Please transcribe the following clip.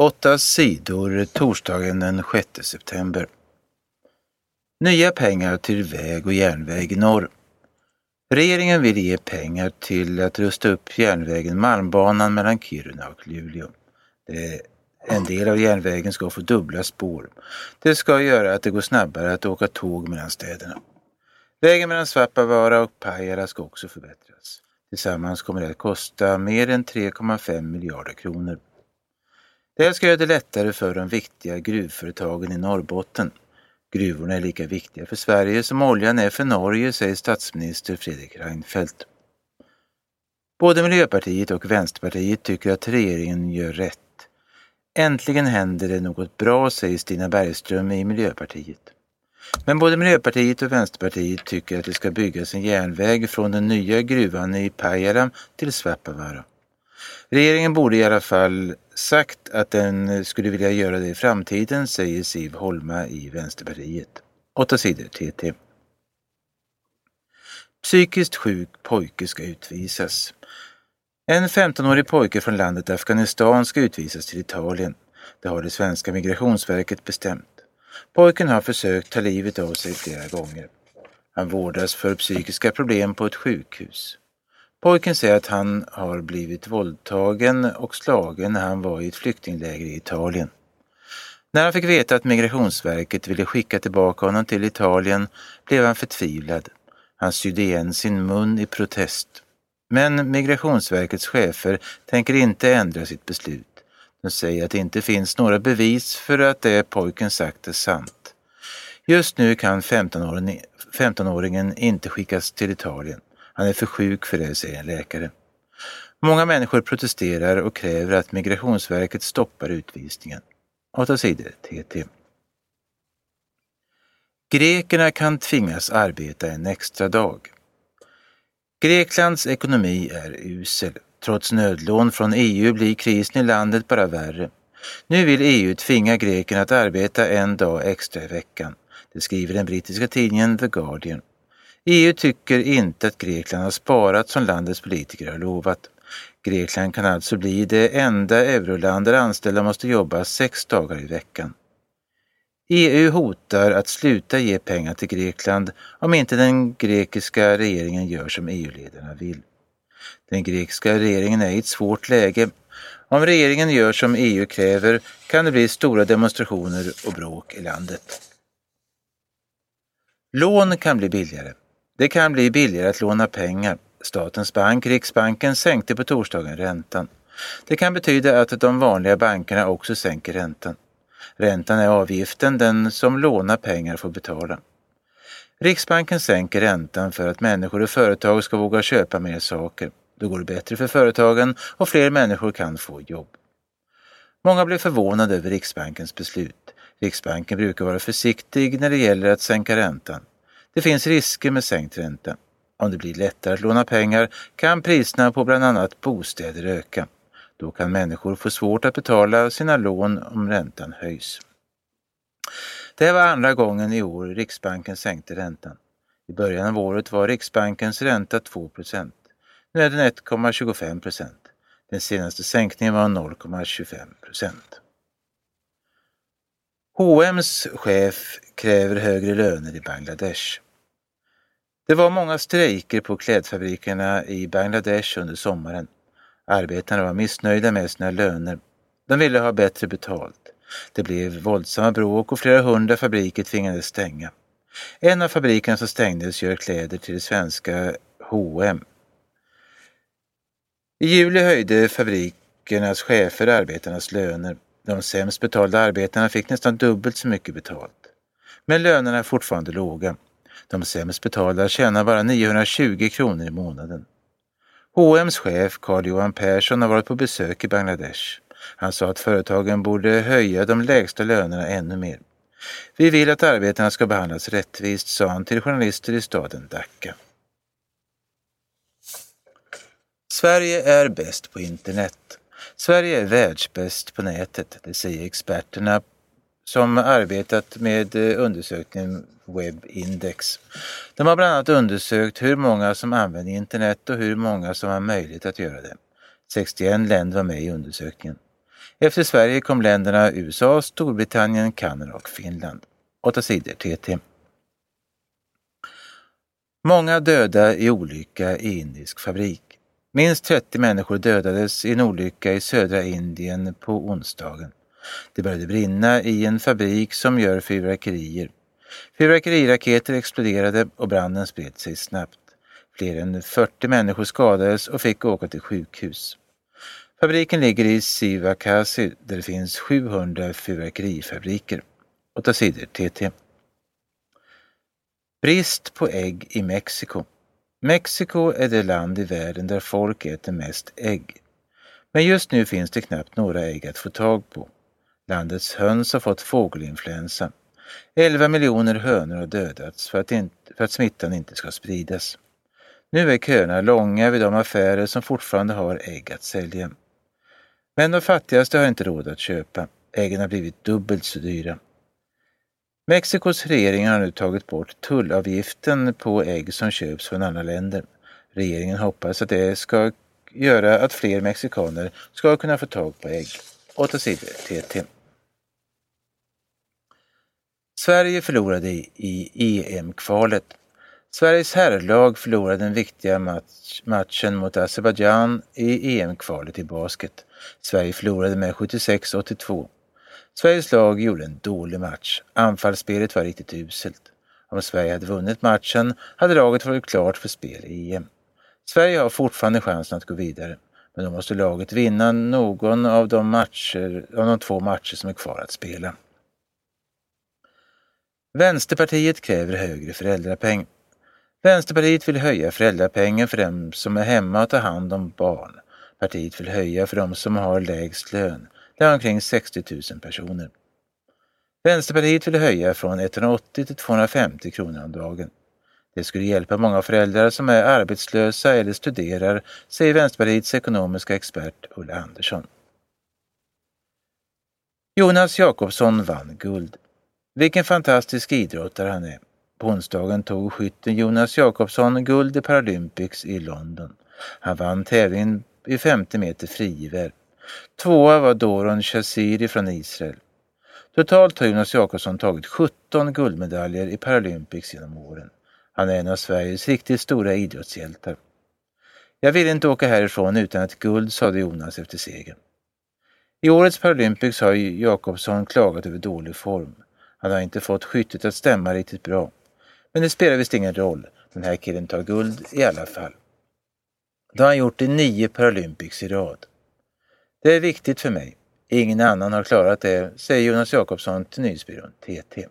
Åtta sidor torsdagen den 6 september. Nya pengar till väg och järnväg i norr. Regeringen vill ge pengar till att rusta upp järnvägen Malmbanan mellan Kiruna och Luleå. Det en del av järnvägen ska få dubbla spår. Det ska göra att det går snabbare att åka tåg mellan städerna. Vägen mellan Svappavaara och Pajala ska också förbättras. Tillsammans kommer det att kosta mer än 3,5 miljarder kronor. Det här ska göra det lättare för de viktiga gruvföretagen i Norrbotten. Gruvorna är lika viktiga för Sverige som oljan är för Norge, säger statsminister Fredrik Reinfeldt. Både Miljöpartiet och Vänsterpartiet tycker att regeringen gör rätt. Äntligen händer det något bra, säger Stina Bergström i Miljöpartiet. Men både Miljöpartiet och Vänsterpartiet tycker att det ska byggas en järnväg från den nya gruvan i Pajala till Svappavaara. Regeringen borde i alla fall sagt att den skulle vilja göra det i framtiden, säger Siv Holma i Vänsterpartiet. Åtta sidor TT. Psykiskt sjuk pojke ska utvisas. En 15-årig pojke från landet Afghanistan ska utvisas till Italien. Det har det svenska migrationsverket bestämt. Pojken har försökt ta livet av sig flera gånger. Han vårdas för psykiska problem på ett sjukhus. Pojken säger att han har blivit våldtagen och slagen när han var i ett flyktingläger i Italien. När han fick veta att Migrationsverket ville skicka tillbaka honom till Italien blev han förtvivlad. Han sydde igen sin mun i protest. Men Migrationsverkets chefer tänker inte ändra sitt beslut. De säger att det inte finns några bevis för att det pojken sagt är sant. Just nu kan 15-åringen inte skickas till Italien. Han är för sjuk för det, säger en läkare. Många människor protesterar och kräver att Migrationsverket stoppar utvisningen. Åtta sidor TT. Grekerna kan tvingas arbeta en extra dag. Greklands ekonomi är usel. Trots nödlån från EU blir krisen i landet bara värre. Nu vill EU tvinga grekerna att arbeta en dag extra i veckan. Det skriver den brittiska tidningen The Guardian. EU tycker inte att Grekland har sparat som landets politiker har lovat. Grekland kan alltså bli det enda euroland där anställda måste jobba sex dagar i veckan. EU hotar att sluta ge pengar till Grekland om inte den grekiska regeringen gör som EU-ledarna vill. Den grekiska regeringen är i ett svårt läge. Om regeringen gör som EU kräver kan det bli stora demonstrationer och bråk i landet. Lån kan bli billigare. Det kan bli billigare att låna pengar. Statens bank, Riksbanken, sänkte på torsdagen räntan. Det kan betyda att de vanliga bankerna också sänker räntan. Räntan är avgiften den som lånar pengar får betala. Riksbanken sänker räntan för att människor och företag ska våga köpa mer saker. Då går det bättre för företagen och fler människor kan få jobb. Många blev förvånade över Riksbankens beslut. Riksbanken brukar vara försiktig när det gäller att sänka räntan. Det finns risker med sänkt ränta. Om det blir lättare att låna pengar kan priserna på bland annat bostäder öka. Då kan människor få svårt att betala sina lån om räntan höjs. Det var andra gången i år Riksbanken sänkte räntan. I början av året var Riksbankens ränta 2% Nu är den 1,25% Den senaste sänkningen var 0,25 H&M's chef kräver högre löner i Bangladesh. Det var många strejker på klädfabrikerna i Bangladesh under sommaren. Arbetarna var missnöjda med sina löner. De ville ha bättre betalt. Det blev våldsamma bråk och flera hundra fabriker tvingades stänga. En av fabrikerna som stängdes gör kläder till det svenska H&M. I juli höjde fabrikernas chefer arbetarnas löner. De sämst betalda arbetarna fick nästan dubbelt så mycket betalt. Men lönerna är fortfarande låga. De sämst betalda tjänar bara 920 kronor i månaden. H&M's chef Carl-Johan Persson har varit på besök i Bangladesh. Han sa att företagen borde höja de lägsta lönerna ännu mer. Vi vill att arbetarna ska behandlas rättvist, sa han till journalister i staden Dhaka. Sverige är bäst på internet. Sverige är världsbäst på nätet, det säger experterna som arbetat med eh, undersökningen Webindex. De har bland annat undersökt hur många som använder internet och hur många som har möjlighet att göra det. 61 länder var med i undersökningen. Efter Sverige kom länderna USA, Storbritannien, Kanada och Finland. 8 sidor TT. Många döda i olycka i indisk fabrik. Minst 30 människor dödades i en olycka i södra Indien på onsdagen. Det började brinna i en fabrik som gör fyrverkerier. Fyrverkeriraketer exploderade och branden spred sig snabbt. Fler än 40 människor skadades och fick åka till sjukhus. Fabriken ligger i Sivakasi där det finns 700 fyrverkerifabriker. 8 sidor TT. Brist på ägg i Mexiko. Mexiko är det land i världen där folk äter mest ägg. Men just nu finns det knappt några ägg att få tag på. Landets höns har fått fågelinfluensa. 11 miljoner hönor har dödats för att, inte, för att smittan inte ska spridas. Nu är köerna långa vid de affärer som fortfarande har ägg att sälja. Men de fattigaste har inte råd att köpa. Äggen har blivit dubbelt så dyra. Mexikos regering har nu tagit bort tullavgiften på ägg som köps från andra länder. Regeringen hoppas att det ska göra att fler mexikaner ska kunna få tag på ägg. 8 sidor TT. Sverige förlorade i EM-kvalet. Sveriges herrlag förlorade den viktiga match, matchen mot Azerbajdzjan i EM-kvalet i basket. Sverige förlorade med 76-82. Sveriges lag gjorde en dålig match. Anfallsspelet var riktigt uselt. Om Sverige hade vunnit matchen hade laget varit klart för spel i EM. Sverige har fortfarande chansen att gå vidare, men då måste laget vinna någon av de, matcher, av de två matcher som är kvar att spela. Vänsterpartiet kräver högre föräldrapeng. Vänsterpartiet vill höja föräldrapengen för dem som är hemma och tar hand om barn. Partiet vill höja för dem som har lägst lön. Det är omkring 60 000 personer. Vänsterpartiet vill höja från 180 till 250 kronor om dagen. Det skulle hjälpa många föräldrar som är arbetslösa eller studerar, säger Vänsterpartiets ekonomiska expert Ulla Andersson. Jonas Jakobsson vann guld. Vilken fantastisk idrottare han är. På onsdagen tog skytten Jonas Jakobsson guld i Paralympics i London. Han vann tävlingen i 50 meter frigivare. Tvåa var Doron Shaziri från Israel. Totalt har Jonas Jakobsson tagit 17 guldmedaljer i Paralympics genom åren. Han är en av Sveriges riktigt stora idrottshjältar. Jag vill inte åka härifrån utan ett guld, sade Jonas efter segern. I årets Paralympics har Jakobsson klagat över dålig form. Han har inte fått skyttet att stämma riktigt bra. Men det spelar visst ingen roll. Den här killen tar guld i alla fall. Det har han gjort i nio Paralympics i rad. Det är viktigt för mig. Ingen annan har klarat det, säger Jonas Jakobsson till Nyhetsbyrån TT.